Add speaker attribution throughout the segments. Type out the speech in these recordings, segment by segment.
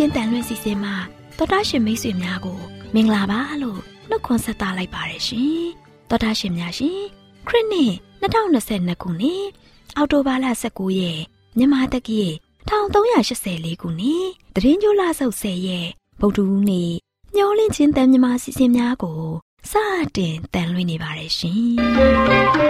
Speaker 1: AWR မျော်လင့်ခြင်းတန်လွင့်စီစဉ်မှာတော်တာရှင်မိတ်ဆွေများကို မင်္ဂလာပါလို့နှုတ်ခွန်းဆက်သလိုက်ပါတယ်ရှင်တော်တာရှင်များရှင်ခရစ်နှစ်2022ခုနှစ်အောက်တိုဘာလ19ရက်မြန်မာတက္ကီ1384ခုနှစ်တရင်ကျိုးလဆုပ်10ရက်ဗုဒ္ဓဟူးနေ့မျော်လင့်ခြင်းတန်မြမာစီစဉ်များကိုစတင်တန်လွှင့်နေပါတယ်ရှင်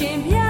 Speaker 2: ရှင်မြတ်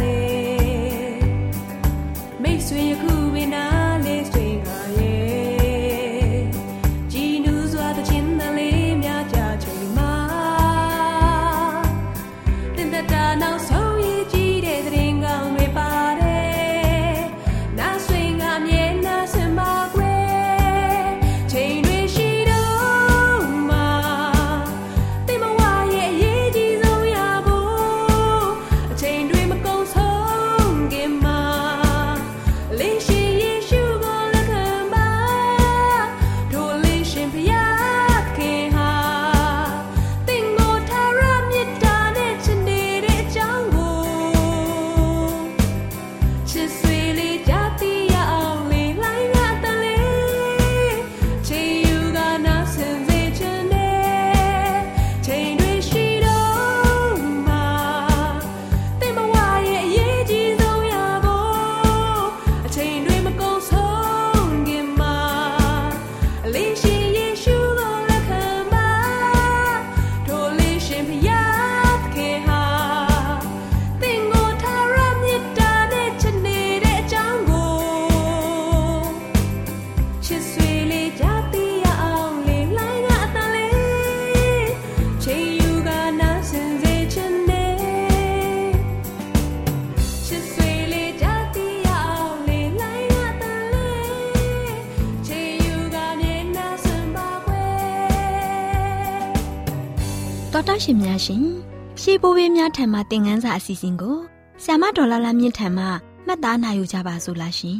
Speaker 1: များရှင်ရှေးဘိုးဘေးများထံမှသင်ခန်းစာအစီအစဉ်ကိုဆ iam ဒေါ်လာလာမြင့်ထံမှမှတ်သားနိုင်ယူကြပါစို့လားရှင်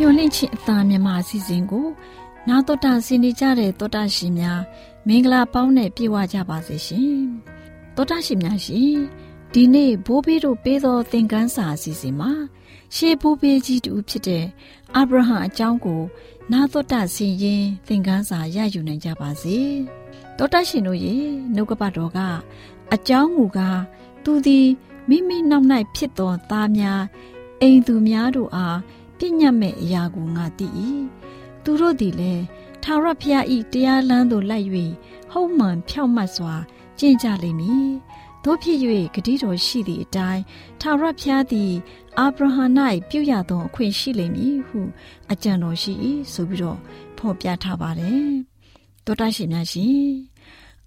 Speaker 3: ညွန်လင့်ချင်းအသားမြမအစီအစဉ်ကို နာတော်တာဆင်နေကြတဲ့တောတာရှင်များမင်္ဂလာပေါင်းနဲ့ပြည့်ဝကြပါစေရှင်တောတာရှင်များရှင်ဒီနေ့ဘိုးဘေးတို့ပေးသောသင်ခန်းစာအစီအစဉ်မှာရှေးဘိုးဘေးကြီးတူဖြစ်တဲ့အာဗြဟံအကြောင်းကို နာတော်တာဆင်ရင်သင်ခန်းစာရယူနိုင်ကြပါစေတောတာရှင်တို့ရေနှုတ်ကပတ်တော်ကအကြောင်းမူကားသူသည်မိမိနောက်၌ဖြစ်သောသားများအိမ်သူများတို့အားပြညတ်မဲ့အရာကိုငါသိ၏သူတို့သည်လည်းထာဝရဘုရား၏တရားလမ်းသို့လိုက်၍ဟုတ်မှန်ဖြောင့်မတ်စွာကျင့်ကြလိမ့်မည် တို့ဖြစ်၍ဂတိတော်ရှိသည့်အတိုင်းထာဝရဘုရားသည်အာဗြဟံ၌ပြုရသောအခွင့်ရှိလိမ့်မည်ဟုအကြံတော်ရှိ၏ဆိုပြီးတော့ဖော်ပြထားပါတယ်တောတရှိများရှင်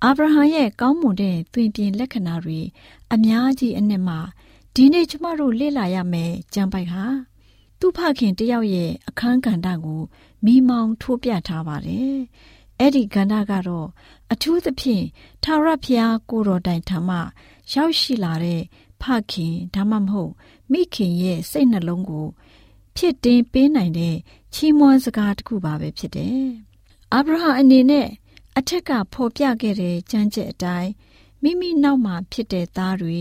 Speaker 3: အာဗြဟံရဲ့ကောင်းမွန်တဲ့သွင်ပြင်လက္ခဏာတွေအများကြီးအနှစ်မှာဒီနေ့ကျမတို့လေ့လာရမယ်ကြံပိုက်ဟာသူ့ဖခင်တယောက်ရဲ့အခန်းကဏ္ဍကိုမိမောင်းထိုးပြထားပါတယ်။ အဲ့ဒီကဏ္ဍကတော့အထူးသဖြင့်ထာဝရဘုရားကိုတော်တိုင်ထမရောက်ရှိလာတဲ့ဖခင်ဒါမှမဟုတ်မိခင်ရဲ့စိတ်နှလုံးကို ဖြစ်တင်ပေးနိုင်တဲ့ချီးမွမ်းစကားတစ်ခုပါပဲဖြစ်တယ်။အာဗြဟံအနေနဲ့အထက်ကဖော်ပြခဲ့တဲ့ကြမ်းကြက်အတိုင်းမိမိနောက်မှာဖြစ်တဲ့သားတွေ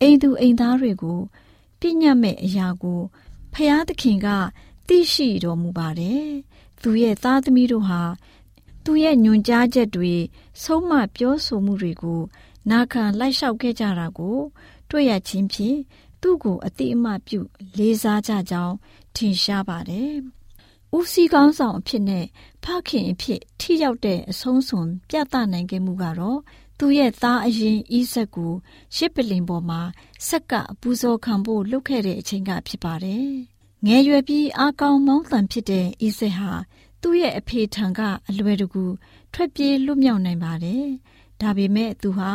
Speaker 3: အိမ်သူအိမ်သားတွေကိုပြညတ်မဲ့အရာကိုဖျားသခင်ကသိရှိတော်မူပါတယ်။သူရဲ့သားသမီးတို့ဟာ သူရဲ့ညွန်ကြားချက်တွေဆုံးမပြောဆိုမှုတွေကို နာခံလိုက်လျှောက်ခဲ့ကြတာကို တွေ့ရခြင်းဖြင့်သူ့ကိုအတိအမှပြု လေးစားကြကြောင်းထင်ရှားပါတယ်။ဦးစီးကောင်းဆောင်အဖြစ်နဲ့ဖခင်အဖြစ်ထိရောက်တဲ့အဆုံးစွန်ပြသနိုင်ခဲ့မှုကတော့သူ့ရဲ့သားအရင်ဣဇက်ကိုရှစ်ပလင်ပေါ်မှာဆက်ကပူဇော်ခံဖို့လုပ်ခဲ့တဲ့အချိန်ကဖြစ်ပါတယ်။ငယ်ရွယ်ပြီးအားကောင်းမောင်းသန်ဖြစ်တဲ့ဣဇက်ဟာ သူ့ရဲ့အဖေထံကအလွယ်တကူထွက်ပြေးလွတ်မြောက်နိုင်ပါတယ်။ဒါပေမဲ့သူဟာ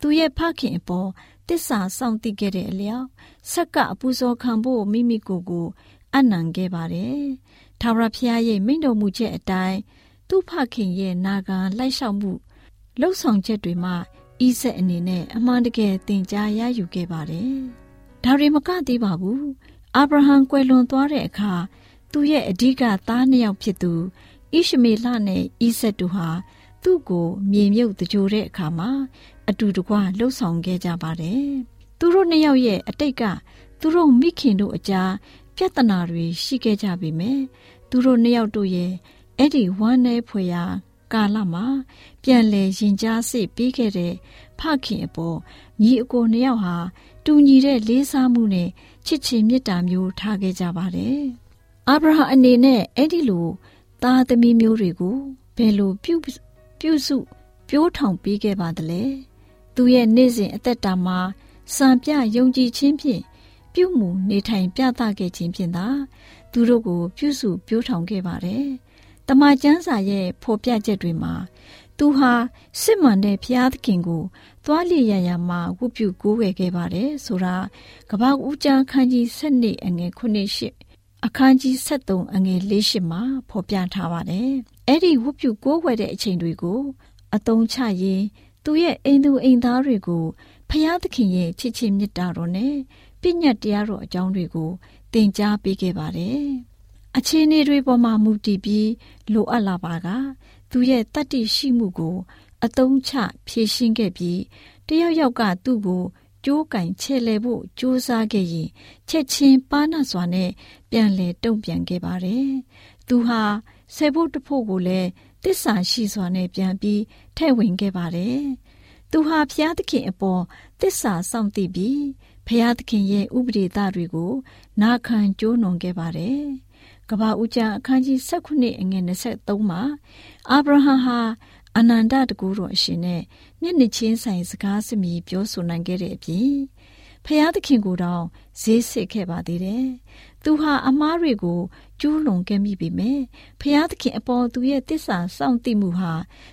Speaker 3: သူ့ရဲ့ဖခင်အပေါ်တစ္ဆာစောင့်သိခဲ့တဲ့အလျောက်ဆက်ကအပူဇော်ခံဖို့မိမိကိုယ်ကိုအနံခဲ့ပါတယ်။ထာဝရဘုရားရဲ့မိန့်တော်မူချက်အတိုင်းသူ့ဖခင်ရဲ့နာဂံလိုက်လျှောက်မှုလှုပ်ဆောင်ချက်တွေမှာဤဆက်အနေနဲ့အမှန်တကယ်သင်ကြားရယူခဲ့ပါတယ်။ဒါတွေမကသေးပါဘူး။အာဗြဟံကွယ်လွန်သွားတဲ့အခါ သူ့ရဲ့အဓိကသားနှစ်ယောက်ဖြစ်သူဣရှမေလနဲ့ဣဆက်တို့ဟာသူ့ကိုမြေမြုပ်တကြိုတဲ့အခါမှာအတူတကွလှုပ်ဆောင်ခဲ့ကြပါတယ်။သူတို့နှစ်ယောက်ရဲ့အတိတ်ကသူတို့မိခင်တို့အကြားပြဿနာတွေရှိခဲ့ကြပေမယ့်သူတို့နှစ်ယောက်တို့ရဲ့အဲ့ဒီဝမ်းနည်းဖွယ်ရာကာလမှာပြန်လည်ရင်ကြားစိတ်ပြီးခဲ့တဲ့ဖခင်အပေါ်ညီအကိုနှစ်ယောက်ဟာတူညီတဲ့လေးစားမှုနဲ့ချစ်ချင်မေတ္တာမျိုးထားခဲ့ကြပါတယ်။ အာဗြဟံအနေနဲ့အဲ့ဒီလိုသားသမီးမျိုးတွေကိုဘယ်လိုပြုပြုစုပြိုးထောင်ပေးခဲ့ပါသလဲ။သူရဲ့နေ့စဉ်အသက်တာမှာစံပြယုံကြည်ခြင်းဖြင့်ပြုမှုနေထိုင်ပြသခဲ့ခြင်းဖြင့်သာသူတို့ကိုပြုစုပြိုးထောင်ခဲ့ပါတယ်။တမန်ကျမ်းစာရဲ့ဖော်ပြချက်တွေမှာသူဟာစစ်မှန်တဲ့ဘုရားသခင်ကိုသွားလျရရမှာဝတ်ပြုကိုးဝယ်ခဲ့ပါတယ်ဆိုတာကပ္ပဦးကျမ်းခန်းကြီး7အငယ်9ရှစ် အခန်းကြီး73အငယ်4ရှစ်မှာဖော်ပြထားပါတယ်။အဲ့ဒီဝတ်ပြုကိုးဝယ်တဲ့အချိန်တွေကိုအတုံးချရင်သူရဲ့အိမ်သူအိမ်သားတွေကိုဖျားသခင်ရဲ့ချစ်ချင်းမေတ္တာတော်နဲ့ပြည့်ညတ်တရားတော်အကြောင်းတွေကိုသင်ကြားပေးခဲ့ပါတယ်။အခြေအနေတွေပေါ်မှာမူတည်ပြီးလိုအပ်လာပါကသူရဲ့တတ္တိရှိမှုကို အသုံးချဖြည့်ရှင်းခဲ့ပြီးတယောက်ယောက်ကသူ့ကို ကြိုးကင်ချဲ့လဲဖို့ကြိုးစားခဲ့ရင်ချက်ချင်းပါနာစွာနဲ့ပြန်လဲတုံ့ပြန်ခဲ့ပါတယ်။သူဟာဆယ်ဖို့တဖို့ကိုလည်းတစ္ဆာရှိစွာနဲ့ပြန်ပြီးထဲ့ဝင်ခဲ့ပါတယ်။သူဟာဘုရားသခင်အပေါ်တစ္ဆာစောင့်သိပြီးဘုရားသခင်ရဲ့ဥပဒေသားတွေကိုနာခံကြိုးနုံခဲ့ပါတယ်။ကဘာဦးကျမ်းအခန်းကြီး16အငယ်23မှာအာဗြဟံဟာ အနန္တတကူတော်အရှင်နဲ့မျက်နှချင်းဆိုင်စကားစမြည်ပြောဆိုနိုင်ခဲ့တဲ့အပြင်ဖျားသခင်ကိုတောင်ဈေးစစ်ခဲ့ပါသေးတယ်။သူဟာအမားတွေကိုကျူးလွန်ခဲ့မိပေမဲ့ဖျားသခင်အပေါ်သူရဲ့တစ္ဆာစောင့်သိမှုဟာ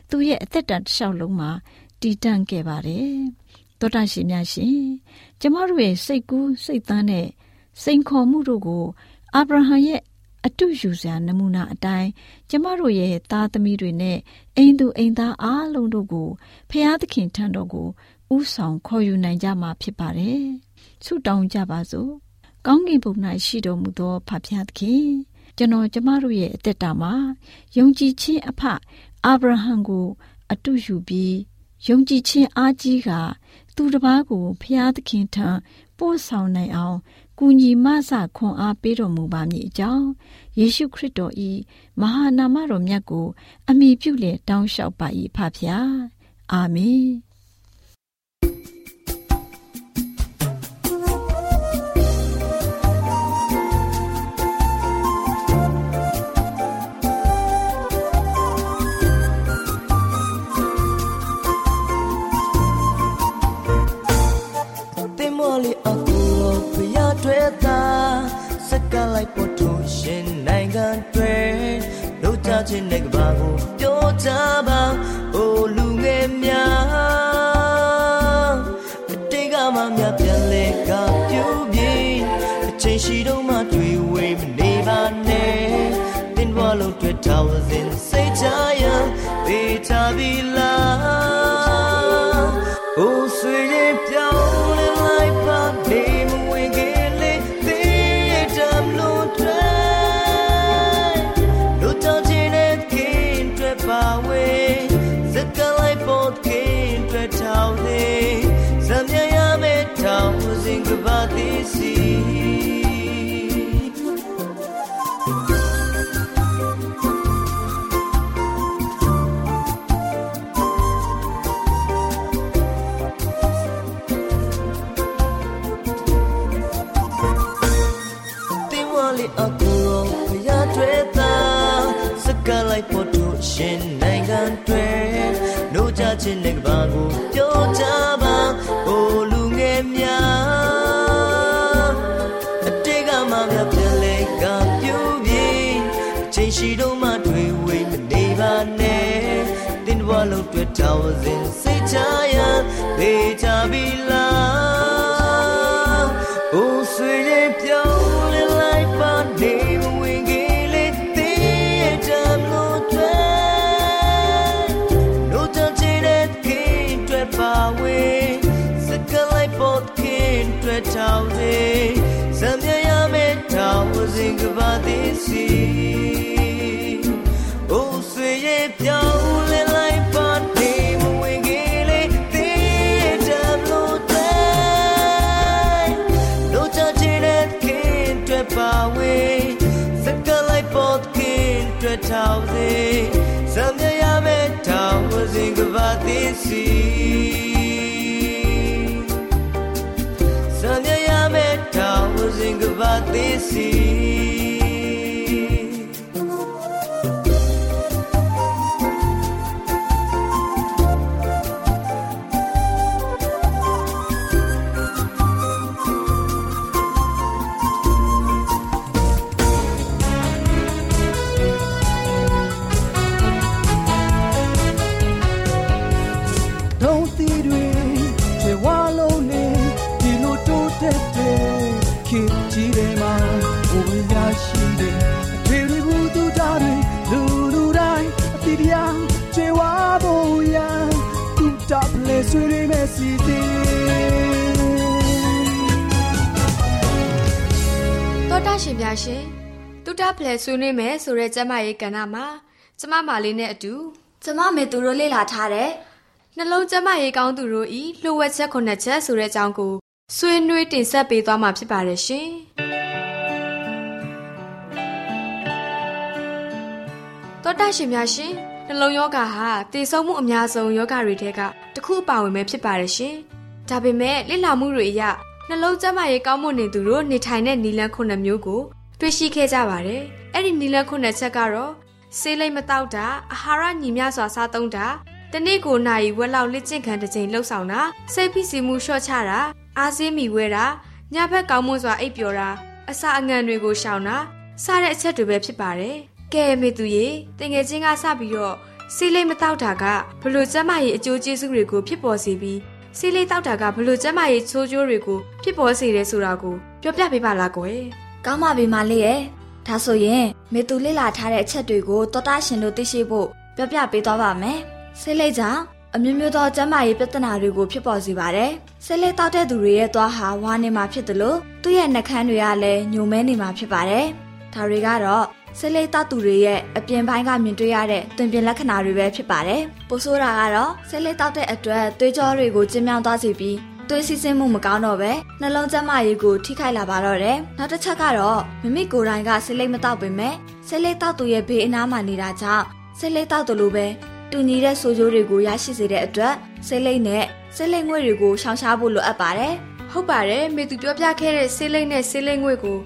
Speaker 3: သူရဲ့အသက်တာတစ်လျှောက်လုံးမှာတည်တံ့ခဲ့ပါတယ်။သောတာရှင်များရှင်ကျမတို့ရဲ့စိတ်ကူးစိတ်သားနဲ့စိန်ခေါ်မှုတို့ကိုအာဗြဟံရဲ့ အတုယူစရာနမူနာအတိုင်းကျမတို့ရဲ့သားသမီးတွေနဲ့အိမ်သူအိမ်သားအားလုံးတို့ကိုဖျားသခင်ထံတော်ကိုဥဆောင်ခေါ်ယူနိုင်ကြမှာဖြစ်ပါတယ်။ဆုတောင်းကြပါစို့။ကောင်းကင်ဘုံ၌ရှိတော်မူသောဖဖျားသခင်ကျွန်တော်ကျမတို့ရဲ့အသက်တာမှာယုံကြည်ခြင်းအဖအာဗြဟံကို အတုယူပြီးယုံကြည်ခြင်းအားကြီးကသူတစ်ပါးကိုဖျားသခင်ထံပို့ဆောင်နိုင်အောင် ကူညီမဆခွန်အားပေးတော်မူပါမည်အကြောင်းယေရှုခရစ်တော်၏မဟာနာမတော်မြတ်ကို အမိပြုလေတောင်းလျှောက်ပါ၏ဖဖျားအာမင်
Speaker 4: ခြင်းနဲ့ကဘာကိုပြောကြပါအိုလူငယ်များအတိတ်ကမှမြပြန်လေကပြူပြေအချိန်ရှိတော့မှတွေ့ဝေးမနေပါနဲ့တင်းဘွားလုံးတွေ့ထားဝစဉ်စိတ်ချရပေးချပြီလားအိုဆွေရဲ့ပြောင်းလဲလိုက်ပါနေ ပါသေးစီတင်းဝါ နေပါနဲ့တင်းဝါလုံးတွေ့ထောင်စဉ်စိတ်ချရပေးကြပြီလား Oh, sweet, pure, like Bunny, we get it, I'm not trying. No touching it, can't trap away. Second like both can't trap away. Some young man, was in this sea. Oh, can't trap away. Some young man, was in this sea. Some young man, was in this sea.
Speaker 5: ဒုံး
Speaker 6: ရှင်များရှင်တူတာဖလဲဆွေးနွေးမယ်ဆိုတဲ့ကျမရေးကဏ္ဍမှာကျမမာလေးနဲ့အတူ
Speaker 7: ကျမမေသူတို့လေ့လာထားတဲ့
Speaker 6: နှလုံးကျမရေးကောင်းသူတို့ဤလှုပ်ဝက်ချက်ခုနှစ်ချက်ဆိုတဲ့အကြောင်းကိုဆွေးနွေးတင်ဆက်ပေးသွားမှာဖြစ်ပါတယ်ရှင်တောတာရှင်များရှင်နှလုံးယောဂဟာတည်ဆုံမှုအများဆုံးယောဂတွေထဲကတစ်ခုအပါဝင်ပဲဖြစ်ပါတယ်ရှင်ဒါပေမဲ့လေ့လာမှုတွေအရ နှလုံးကျမရေးကောင်းမွန်နေသူတို့နေထိုင်တဲ့နီလန်းခုနှစ်မျိုးကိုတွေ့ရှိခဲ့ကြပါတယ်အဲ့ဒီနီလန်းခုနှစ်ချက်ကတော့ဆေးလိမ်မတောက်တာအာဟာရညီမျှစွာစားသုံးတာတနေ့ကိုနိုင်ဝက်လောက်လက်ကျင့်ခံတစ်ချိန်လှုပ်ဆောင်တာစိတ်ဖိစီးမှုလျှော့ချတာအားစင်းမိဝဲတာညဘက်ကောင်းမွန်စွာအိပ်ပျော်တာအစာအငံတွေကိုရှောင်တာစတဲ့အချက်တွေပဲဖြစ်ပါတယ်ကဲမေသူရေတငယ်ချင်းကစပြီးတော့စီးလိမ်မတောက်တာကဘလို့ကျမရဲ့အကျိုးကျေးဇူးတွေကိုဖြစ်ပေါ်စေပြီး စီးလိမ်တောက်တာကဘလို့ကျမရဲ့ချိုးကျိုးတွေကိုဖြစ်ပေါ်စေတယ်ဆိုတာကိုပြောပြပေးပါလားကွယ်
Speaker 7: ကောင်းပါပြီမလေးရဲ့ဒါဆိုရင်မေသူလေ့လာထားတဲ့အချက်တွေကိုတော်တာရှင်တို့သိရှိဖို့ပြောပြပေးသွားပါမယ်ဆေးလိပ်ကြောင့်အမျိုးမျိုးသောကျန်းမာရေးပြဿနာတွေကိုဖြစ်ပေါ်စေပါတယ်ဆေးလိပ်တောက်တဲ့သူတွေရဲ့သွားဟာဝါနေမှာဖြစ်တယ်လို့သူ့ရဲ့နှာခမ်းတွေကလည်းညိုမဲနေမှာဖြစ်ပါတယ်ဒါတွေကတော့ ဆေးလိပ်တောက်သူတွေရဲ့အပြင်ပိုင်းကမြင်တွေ့ရတဲ့တွင်ပြင်လက္ခဏာတွေပဲဖြစ်ပါတယ်ပိုဆိုးတာကတော့ဆေးလိပ်တောက်တဲ့အတွက်သွေးကြောတွေကိုကျဉ်းမြောင်းသွားစေပြီးသွေးစီးဆင်းမှုမကောင်းတော့ပဲနှလုံးကျန်းမာရေးကိုထိခိုက်လာပါတော့တယ်။နောက်တစ်ချက်ကတော့မိမိကိုယ်တိုင်ကဆေးလိပ်မတောက်ပေမဲ့ဆေးလိပ်တောက်သူရဲ့ဘေးအနားမှာနေတာကြောင့်ဆေးလိပ်တောက်တယ်လို့ပဲတူညီတဲ့ဆိုးကျိုးတွေကိုရရှိစေတဲ့အတွက်ဆေးလိပ်နဲ့ဆေးလိပ်ငွေ့တွေကိုရှောင်ရှားဖို့လိုအပ်ပါတယ်
Speaker 6: ဟုတ်ပါတယ်မေသူပြောပြခဲ့တဲ့ဆေးလိပ်နဲ့ဆေးလိပ်ငွေ့ကို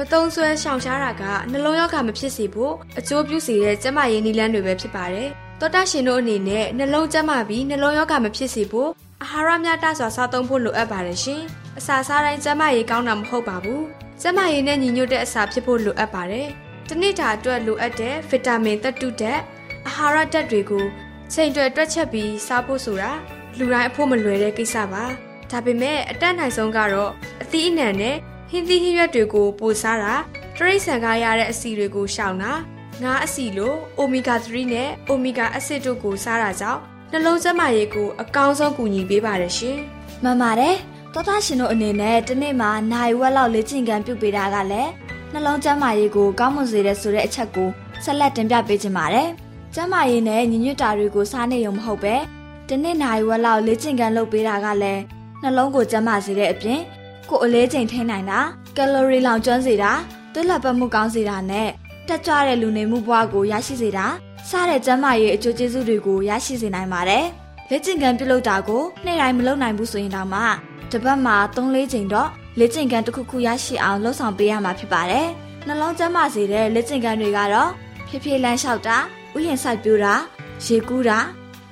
Speaker 6: မတုံးဆွဲရှောင်ရှားတာကနှလုံးရောဂါမဖြစ်စေဖို့အကျိုးပြုစေတဲ့ကျန်းမာရေးနည်းလမ်းတွေပဲဖြစ်ပါတယ်တောတာရှင်တို့အနေနဲ့နှလုံးကျန်းမာပြီးနှလုံးရောဂါမဖြစ်စေဖို့အာဟာရမျှတစွာစားသုံးဖို့လိုအပ်ပါတယ်ရှင်အစာစားတိုင်းကျန်းမာရေးကောင်းတာမဟုတ်ပါဘူးကျန်းမာရေးနဲ့ညီညွတ်တဲ့အစာဖြစ်ဖို့လိုအပ်ပါတယ်တနေ့တာအတွက်လိုအပ်တဲ့ဗီတာမင်သတ္တုဓာတ်အာဟာရဓာတ်တွေကိုချိန်တွယ်တွက်ချက်ပြီးစားဖို့ဆိုတာလူတိုင်းအဖို့မလွယ်တဲ့ကိစ္စပါဒါပေမဲ့အတက်နိုင်ဆုံးကတော့အသီးအနှံနဲ့ ဟင်းသီးဟင်းရွက်တွေကိုပိုစားတာတရိတ်ဆန်ကားရတဲ့အဆီတွေကိုရှောင်တာငါးအဆီလိုအိုမီဂါ3နဲ့အိုမီဂါအဆစ်တို့ကိုစားတာကြောင့်နှလုံးကျန်းမာရေးကိုအကောင်းဆုံးကူညီပေးပါတယ်ရှင်။
Speaker 7: မှန်ပါတယ်။တောသားရှင်တို့အနေနဲ့ဒီနေ့မှာနိုင်ဝက်လောက်လေ့ကျင့်ခန်းပြုပေးတာကလည်းနှလုံးကျန်းမာရေးကိုကောင်းမွန်စေတဲ့ဆိုတဲ့အချက်ကိုဆက်လက်တင်ပြပေးချင်ပါတယ်။ကျန်းမာရေးနဲ့ညီညွတ်တာတွေကိုစားနေရုံမဟုတ်ပဲဒီနေ့နိုင်ဝက်လောက်လေ့ကျင့်ခန်းလုပ်ပေးတာကလည်းနှလုံးကိုကျန်းမာစေတဲ့အပြင် ကိုယ်အလေးချိန်ထိန်းနိုင်တာကယ်လိုရီလောင်ကျွမ်းစေတာသွေးလက်ပတ်မှုကောင်းစေတာနဲ့တက်ကြွတဲ့လူနေမှုဘဝကိုရရှိစေတာစတဲ့ကျန်းမာရေးအကျိုးကျေးဇူးတွေကိုရရှိစေနိုင်ပါတယ်။လက်ကျင့်ကံပြုလုပ်တာကိုနေ့တိုင်းမလုပ်နိုင်ဘူးဆိုရင်တောင်မှတစ်ပတ်မှာ3-4ချိန်တော့လက်ကျင့်ကံတစ်ခုခုရရှိအောင်လှုပ်ဆောင်ပေးရမှာဖြစ်ပါတယ်။နှလုံးကျန်းမာစေတဲ့လက်ကျင့်ကံတွေကတော့ဖြည်းဖြည်းလမ်းလျှောက်တာဥယျာဉ်စိုက်ပျိုးတာရေကူးတာ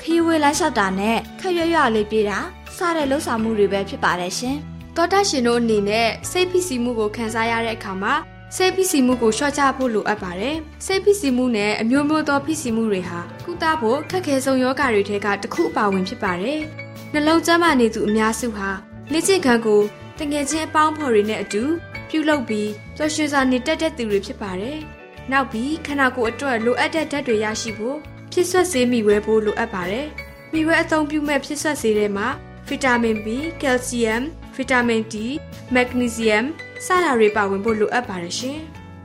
Speaker 7: ခရီးဝေးလမ်းလျှောက်တာနဲ့ခက်ရွရွလေးပြေးတာစတဲ့လှုပ်ဆောင်မှုတွေပဲဖြစ်ပါတယ်ရှင်။
Speaker 6: တောတာရှင်တို့အနေနဲ့စိတ်ဖိစီးမှုကိုခံစားရတဲ့အခါမှာစိတ်ဖိစီးမှုကိုလျှော့ချဖို့လိုအပ်ပါတယ်။စိတ်ဖိစီးမှုနဲ့အမျိုးမျိုးသောဖိစီးမှုတွေဟာကုသဖို့ခက်ခဲဆုံးယောဂတွေထဲကတစ်ခုအပါဝင်ဖြစ်ပါတယ်။နှလုံးကျန်းမာနေသူအများစုဟာလေ့ကျင့်ခန်းကိုတငယ်ချင်းအပေါင်းဖော်တွေနဲ့အတူပြုလုပ်ပြီးပျော်ရွှင်စွာနေတတ်တဲ့သူတွေဖြစ်ပါတယ်။နောက်ပြီးခန္ဓာကိုယ်အတွက်လိုအပ်တဲ့ဓာတ်တွေရရှိဖို့ဖြစ်ဆွတ်စေမိဝဲဖို့လိုအပ်ပါတယ်။မိဝဲအသုံးပြုမဲ့ဖြစ်ဆွတ်စေတဲ့မှာ ဗီတာမင် B, ကယ်လ်ဆီယမ်ဗီတာမင် D, မက်ဂနီဆီယမ်စတာတွေပါဝင်ဖို့လိုအပ်ပါတယ်ရှင်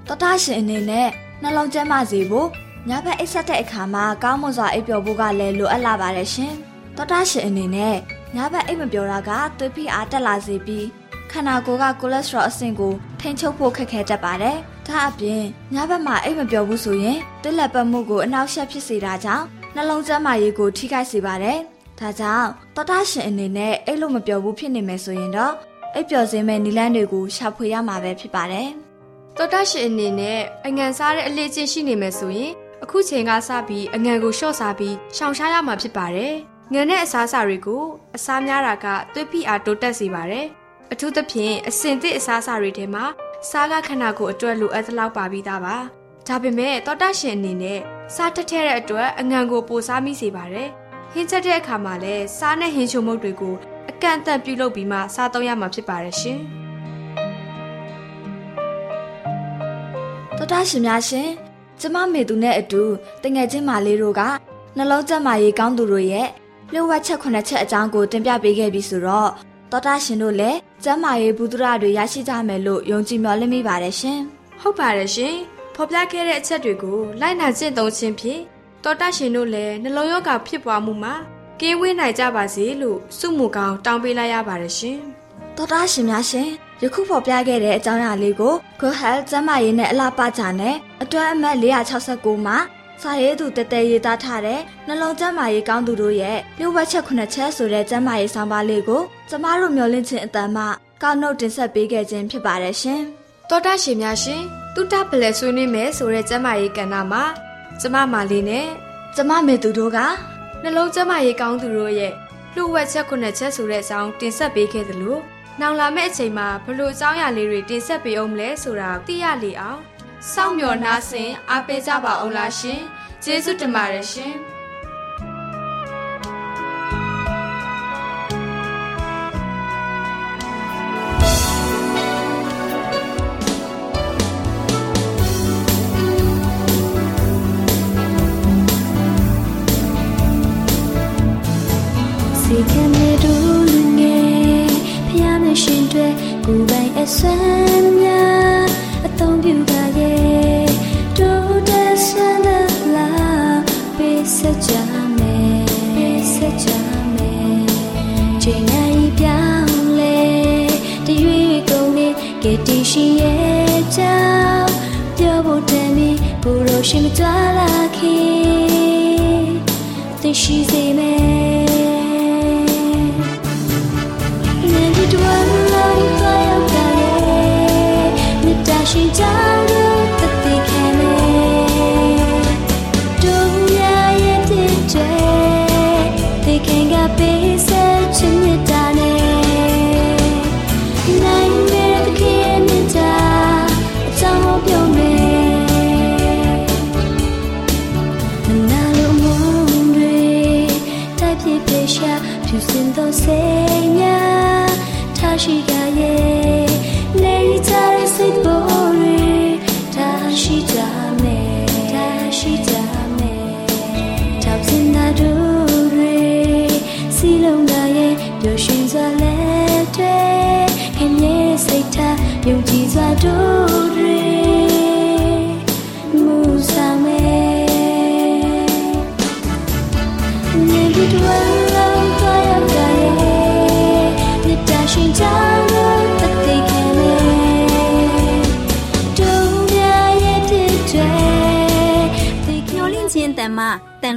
Speaker 7: တော်တာရှင်အနေနဲ့နှလုံးကျန်းမာစေဖို့ညဘက်အိပ်ဆက်တဲ့အခါမှာကောင်းမွန်စွာအိပ်ပျော်ဖို့ကလည်းလိုအပ်လာပါတယ်ရှင်။တော်တာရှင်အနေနဲ့ညဘက်အိပ်မပျော်တာကသွေးဖိအားတက်လာစေပြီးခန္ဓာကိုယ်ကကိုလက်စထရောအဆင့်ကိုထိန်းချုပ်ဖို့ခက်ခဲတတ်ပါတယ်။ဒါအပြင်ညဘက်မှာအိပ်မပျော်ဘူးဆိုရင်သွေးလက်ပတ်မှုကိုအနှောက်အယှက်ဖြစ်စေတာကြောင့်နှလုံးကျန်းမာရေးကိုထိခိုက်စေပါတယ်။ ဒါကြောင့်တော်တာရှင်အနေနဲ့အိပ်လို့မပျော်ဘူးဖြစ်နေမယ်ဆိုရင်တော့အိပ်ပျော်စေမယ့်နည်းလမ်းတွေကိုရှာဖွေရမှာပဲဖြစ်ပါတယ်။
Speaker 6: တောတာရှင်အနေနဲ့အငံစားတဲ့အလေးချင်းရှိနေမယ်ဆိုရင်အခုချိန်ကစပြီးအငံကိုလျှော့စားပြီးရှောင်ရှားရမှာဖြစ်ပါတယ်။ငံနဲ့အစားအစာတွေကိုအစားများတာကသွေးဖိအားတိုးတက်စေပါတယ်။အထူးသဖြင့်အစင်သစ်အစားအစာတွေထဲမှာစားကခန္ဓာကိုယ်အတွက်လိုအပ်သလောက်ပါပြီးသားပါ။ဒါပေမဲ့တောတာရှင်အနေနဲ့စားတက်တဲ့အတွက်အငံကိုပိုစားမိစေပါတယ်။ ဟင်းချက်တဲ့အခါမှာလည်းစားနဲ့ဟင်းချုံမုတ်တွေကိုအကန့်အသတ်ပြုလုပ်ပြီးမှစားသုံးရမှာဖြစ်ပါတယ်ရှင်။
Speaker 7: တော်တာရှင်များရှင်ကျမမေသူနဲ့အတူတငယ်ချင်းမာလေးတို့ကနှလုံးကျန်းမာရေးကောင်းသူတို့ရဲ့လျှို့ဝှက်ချက်ခုနှစ်ချက်အကြောင်းကိုတင်ပြပေးခဲ့ပြီးဆိုတော့တော်တာရှင်တို့လည်းကျန်းမာရေးဘုဒ္ဓရာတွေရရှိကြမယ်လို့ယုံကြည်မျှော်လင့်မိပါတယ်ရှင်
Speaker 6: ဟုတ်ပါတယ်ရှင်ဖော်ပြခဲ့တဲ့အချက်တွေကိုလိုက်နာကျင့်သုံးခြင်းဖြင့် တောတာရှင်တို့လည်းနှလုံးရောဂါဖြစ်ပွားမှုမှာကင်းဝေးနိုင်ကြပါစေလို့ဆုမူကောင်းတောင်းပေးလိုက်ရပါတယ်ရှင်
Speaker 7: တော်တာရှင်များရှင်ယခုဖော်ပြခဲ့တဲ့အကြောင်းအရာလေးကို Go Health ကျန်းမာရေးနဲ့အလားပါကြနဲ့အတွဲအမှတ်469မှာစာရေးသူတတဲရေးသားထားတဲ့နှလုံးကျန်းမာရေးကောင်းသူတို့ရဲ့လျှို့ဝှက်ချက်ခုနှစ်ချက်ဆိုတဲ့ကျန်းမာရေးဆောင်ပါလေးကိုကျမတို့မျှဝင့်ခြင်းအတန်မှကောက်နှုတ်တင်ဆက်ပေးခဲ့ခြင်းဖြစ်ပါတယ်ရှင်
Speaker 6: တောတာရှင်များရှင်တုတ္တပလက်ဆွေးနွေးမယ်ဆိုတဲ့ကျမ်းမာရေးကဏ္ဍမှာ ကျမမာလေးနဲ့
Speaker 7: ကျမမေသူတို့က
Speaker 6: နှလုံးကျမ်းမာရေးကောင်းသူတို့ရဲ့လှုပ်ဝက်ချက်ခုနှစ်ချက်ဆိုတဲ့အကြောင်းတင်ဆက်ပေးခဲ့သလိုနောက်လာမယ့်အချိန်မှာဘလို့အကြောင်းအရာလေးတွေတင်ဆက်ပေးအောင်မလဲဆိုတာသိရလေအောင်စောင့်မျှော်နှားဆင်အားပေးကြပါအောင်လားရှင်ကျေးဇူးတင်ပါတယ်ရှင်
Speaker 4: တွေ
Speaker 8: ကိုယ်ပိုင်အစွမ်းများအသုံးပြုပါရဲ့တို့တဲ့ဆန္ဒလာပေးစကြမယ်ပေးစကြမယ်ချိန်တိုင်းပြောင်းလဲတရွေ့ကုန်နေကတည်ရှိရဲ့ကြောင့်ပြောဖို့တမ်းပြီးဘူရောရှိမကြလာခင်သိရှိစေမယ် တိုက်ပြပြရှာဖြူစင်သောစိတ်များထားရှိကြရဲ့ ပျော်ရွှင်စွာလက်တွေခင်ရဲ့စိတ်ထားယုံကြည်စွာတို့တွေ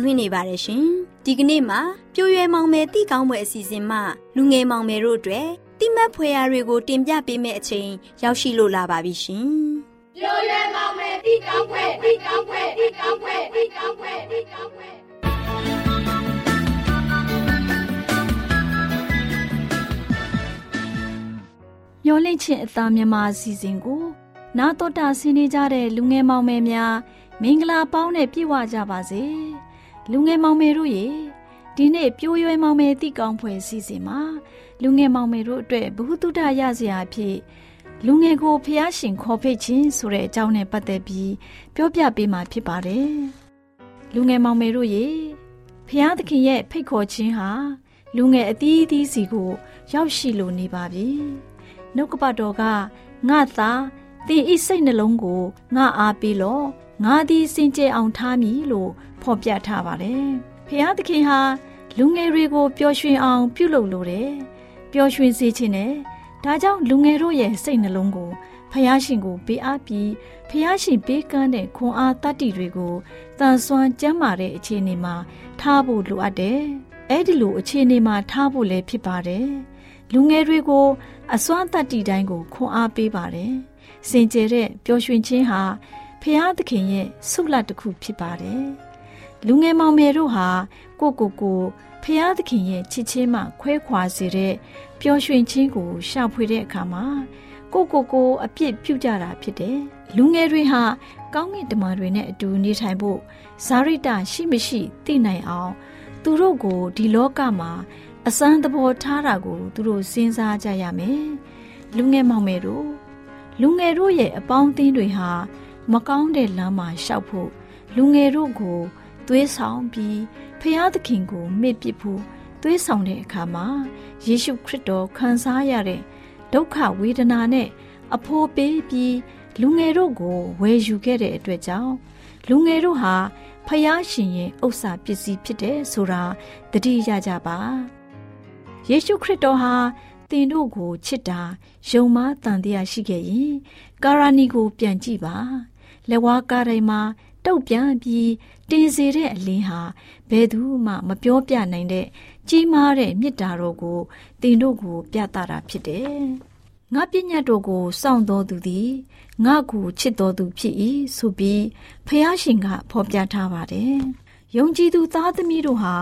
Speaker 1: လွှင့်နေပါတယ်ရှင်ဒီကနေ့မှာပြိုရွယ်မောင်မယ်တိကောင်းပွဲအစီအစဉ်မှာလူငယ်မောင်မယ်တို့အတွက်တိမတ်ဖွယ်ရာတွေကိုတင်ပြပေးမယ့်အချိန်ရောက်ရှိလို့လာပါပြီရှင်
Speaker 3: မျောလင့်ချင်းအသားမြမအစီအစဉ်ကိုနာတော်တာဆင်းနေကြတဲ့လူငယ်မောင်မယ်များမင်္ဂလာပေါင်းနဲ့ပြည့်ဝကြပါစေ လူငယ်မောင်မယ်တို့ရေဒီနေ့ပြိုးရွယ်မောင်မယ်တိကောင်းဖွယ်အစီအစဉ်မှာလူငယ်မောင်မယ်တို့အတွက်ဘ ഹു တုဒရစရာအဖြစ်လူငယ်ကိုဖျားရှင်ခေါ်ဖိတ်ခြင်းဆိုတဲ့အကြောင်းနဲ့ပတ်သက်ပြီးပြောပြပေးမှာဖြစ်ပါတယ်လူငယ်မောင်မယ်တို့ရေဖျားသခင်ရဲ့ဖိတ်ခေါ်ခြင်းဟာလူငယ်အသီးသီးစီကို ရောက်ရှိလိုနေပါပြီနှုတ်ကပတ်တော်ကငါသာသင်ဤစိတ်နှလုံးကိုငါအားပေးလော့ငါသည်စင်ကြယ်အောင်ထားမည်လို့ ဖော်ပြထားပါတယ်ဖျားသခင်ဟာလူငယ်တွေကိုပျော်ရွှင်အောင် ပြုလုပ်လိုတယ်ပျော်ရွှင်စေခြင်းနဲ့ဒါကြောင့်လူငယ်တို့ရဲ့စိတ်နှလုံးကိုဖျားရှင်ကိုပေးအပ်ပြီးဖျားရှင်ပေးကမ်းတဲ့ခွန်အားတတ္တိတွေကိုတန်ဆွမ်းကျမ်းမာတဲ့အခြေအနေမှာထားဖို့လိုအပ်တယ်။အဲ့ဒီလိုအခြေအနေမှာထားဖို့လည်းဖြစ်ပါတယ်။လူငယ်တွေကိုအစွမ်းတတ္တိတိုင်းကိုခွန်အားပေးပါတယ်။စင်ကြယ်တဲ့ပျော်ရွှင်ခြင်းဟာဖျားသခင်ရဲ့ဆုလတ်တစ်ခုဖြစ်ပါတယ်။ လူငယ်မောင်မယ်တို့ဟာကိုကိုကိုဖျားသခင်ရဲ့ချစ်ချင်းမှခွဲခွာစေတဲ့ပျော်ရွှင်ခြင်းကိုရှာဖွေတဲ့အခါမှာကိုကိုကိုအပြစ်ပြုကြတာဖြစ်တယ်။လူငယ်တွေဟာကောင်းကင်တမန်တွေနဲ့အတူနေထိုင်ဖို့ဇာရိတရှိမရှိသိနိုင်အောင် သူတို့ကိုဒီလောကမှာအစမ်းသဘောထားတာကို သူတို့စဉ်းစားကြရမယ်။လူငယ်မောင်မယ်တို့လူငယ်တို့ရဲ့အပေါင်းအသင်းတွေဟာ မကောင်းတဲ့လမ်းမှာရှောက်ဖို့လူငယ်တို့ကို သွေးဆောင်ပြီးဖျားသခင်ကိုမေ့ပစ်ဖို့သွေးဆောင်တဲ့အခါမှာယေရှုခရစ်တော်ခံစားရတဲ့ဒုက္ခဝေဒနာနဲ့အဖိုးပေးပြီးလူငယ်တို့ကိုဝယ်ယူခဲ့တဲ့အတွက်ကြောင့်လူငယ်တို့ဟာဖျားရှင်ရဲ့ဥစ္စာပစ္စည်းဖြစ်တယ်ဆိုတာသတိရကြပါယေရှုခရစ်တော်ဟာသင်တို့ကိုချစ်တာယုံမားတန်တရားရှိခဲ့ရင်ကာရာနီကိုပြန်ကြည့်ပါလက်ဝါးကားတိုင်းမှာ တုတ်ပြန်ပြီးတင်စေတဲ့အလင်းဟာဘယ်သူမှမပြောပြနိုင်တဲ့ကြီးမားတဲ့မေတ္တာတော်ကိုတင်တို့ကို ပြသတာဖြစ်တယ်။ငါပညာတော်ကိုစောင့်တော်သူသည်ငါကိုချစ်တော်သူဖြစ်၏ဆိုပြီးဖះရှင်ကဖော်ပြထားပါတယ်။ယုံကြည်သူသားသမီးတို့ဟာ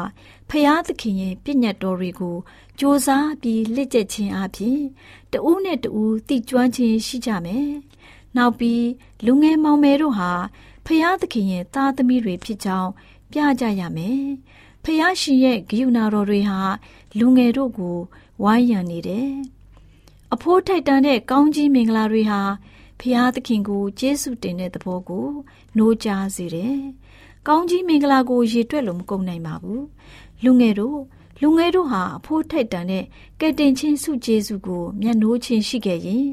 Speaker 3: ဖះသခင်ရဲ့ပညာတော်တွေကိုစ조사ပြီးလက်ကျက်ခြင်းအပြင်တဦးနဲ့တဦးတိကျွမ်းခြင်းရှိကြမယ်။နောက်ပြီးလူငယ်မောင်မယ်တို့ဟာ ဖျားသခင်ရဲ့သားသမီးတွေဖြစ်ကြောင်းပြကြရမယ်။ဖျားရှင်ရဲ့ဂရုဏာတော်တွေဟာလူငယ်တို့ကိုဝိုင်းရံနေတယ်။အဖိုးထိုက်တန်တဲ့ကောင်းကြီးမင်္ဂလာတွေဟာဖျားသခင်ကိုကျေးဇူးတင်တဲ့သဘောကိုနှိုးကြားစေတယ်။ကောင်းကြီးမင်္ဂလာကိုရေတွက်လို့မကုန်နိုင်ပါဘူး။လူငယ်တို့လူငယ်တို့ဟာအဖိုးထိုက်တန်တဲ့ကယ်တင်ချင်းစုကျေးဇူးကိုမျက်နှိုးချင်းရှိခဲ့ရင်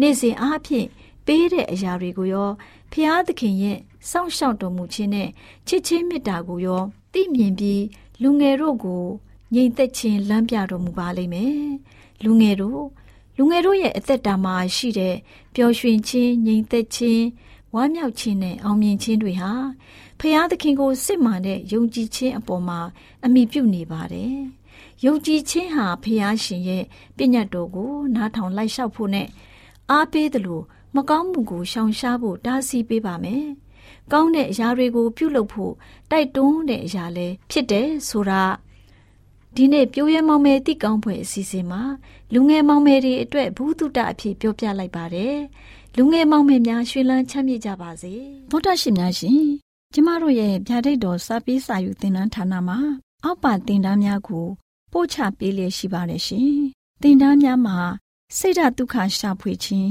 Speaker 3: နေ့စဉ်အားဖြင့် ပေးတဲ့အရာတွေကိုရောဖျားသခင်ရဲ့စောင့်ရှောက်တော်မူခြင်းနဲ့ချစ်ချင်းမေတ္တာကိုရောသိမြင်ပြီးလူငယ်တို့ကိုငြိမ်သက်ခြင်းလမ်းပြတော်မူပါလိမ့်မယ်လူငယ်တို့လူငယ်တို့ရဲ့အသက်တာမှာရှိတဲ့ပျော်ရွှင်ခြင်းငြိမ်သက်ခြင်းဝမ်းမြောက်ခြင်းနဲ့အောင်မြင်ခြင်းတွေဟာဖျားသခင်ကိုစစ်မှန်တဲ့ယုံကြည်ခြင်းအပေါ်မှာအမိပြုနေပါတယ်။ယုံကြည်ခြင်းဟာဖျားရှင်ရဲ့ပြည့်ညတ်တော်ကိုနားထောင်လိုက်လျှောက်ဖို့နဲ့အားပေးတယ်လို့ မကောင်းမှုကိုရှောင်ရှားဖို့တားဆီးပေးပါမယ်။ကောင်းတဲ့အရာတွေကိုပြုလုပ်ဖို့တိုက်တွန်းတဲ့အရာလည်းဖြစ်တယ်ဆိုတာဒီနေ့ပြိုးရဲမောင်မဲတိကောင်းဖွယ်အစီအစဉ်မှာလူငယ်မောင်မဲတွေအတွက်ဘုသူတ္တအဖြစ်ပြောပြလိုက်ပါတယ်။လူငယ်မောင်မဲများရွှေလန်းချမ်းမြေ့ကြပါစေ။သောတရှင်များရှင်ကျမတို့ရဲ့ဗျာဒိတ်တော်စာပေးစာယူသင်တန်းဌာနမှာအောက်ပါသင်တန်းများကိုပို့ချပေးလျက်ရှိပါတယ်ရှင်။သင်တန်းများမှာစိတ်ဓာတ်ဒုက္ခရှာဖွေခြင်း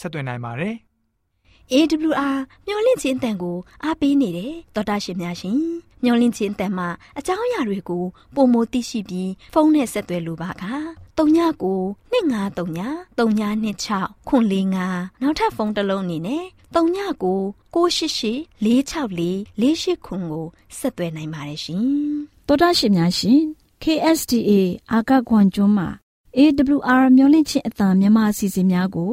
Speaker 9: ဆက်သွင်းနိုင်ပါတယ်။
Speaker 1: AWR မျော်လင့်ခြင်းအတန်ကိုအားပေးနေတယ်တော်တာရှင်များရှင်မျော်လင့်ခြင်းအတန်မှာအကြောင်းအရာတွေကိုပုံမသိရှိပြီးဖုန်းနဲ့ဆက်သွယ်လိုပါက39 2939 3926ခွန်45နောက်ထပ်ဖုန်းတစ်လုံးအနေနဲ့39 688 464 48ခွန်ကိုဆက်သွယ်နိုင်ပါတယ်ရှင်
Speaker 3: တော်တာရှင်များရှင် KSTA အာကခွန်ကျွန်းမှာ AWR မျိုးလင့်ချင်းအတံမြန်မာအစီအစဉ်များကို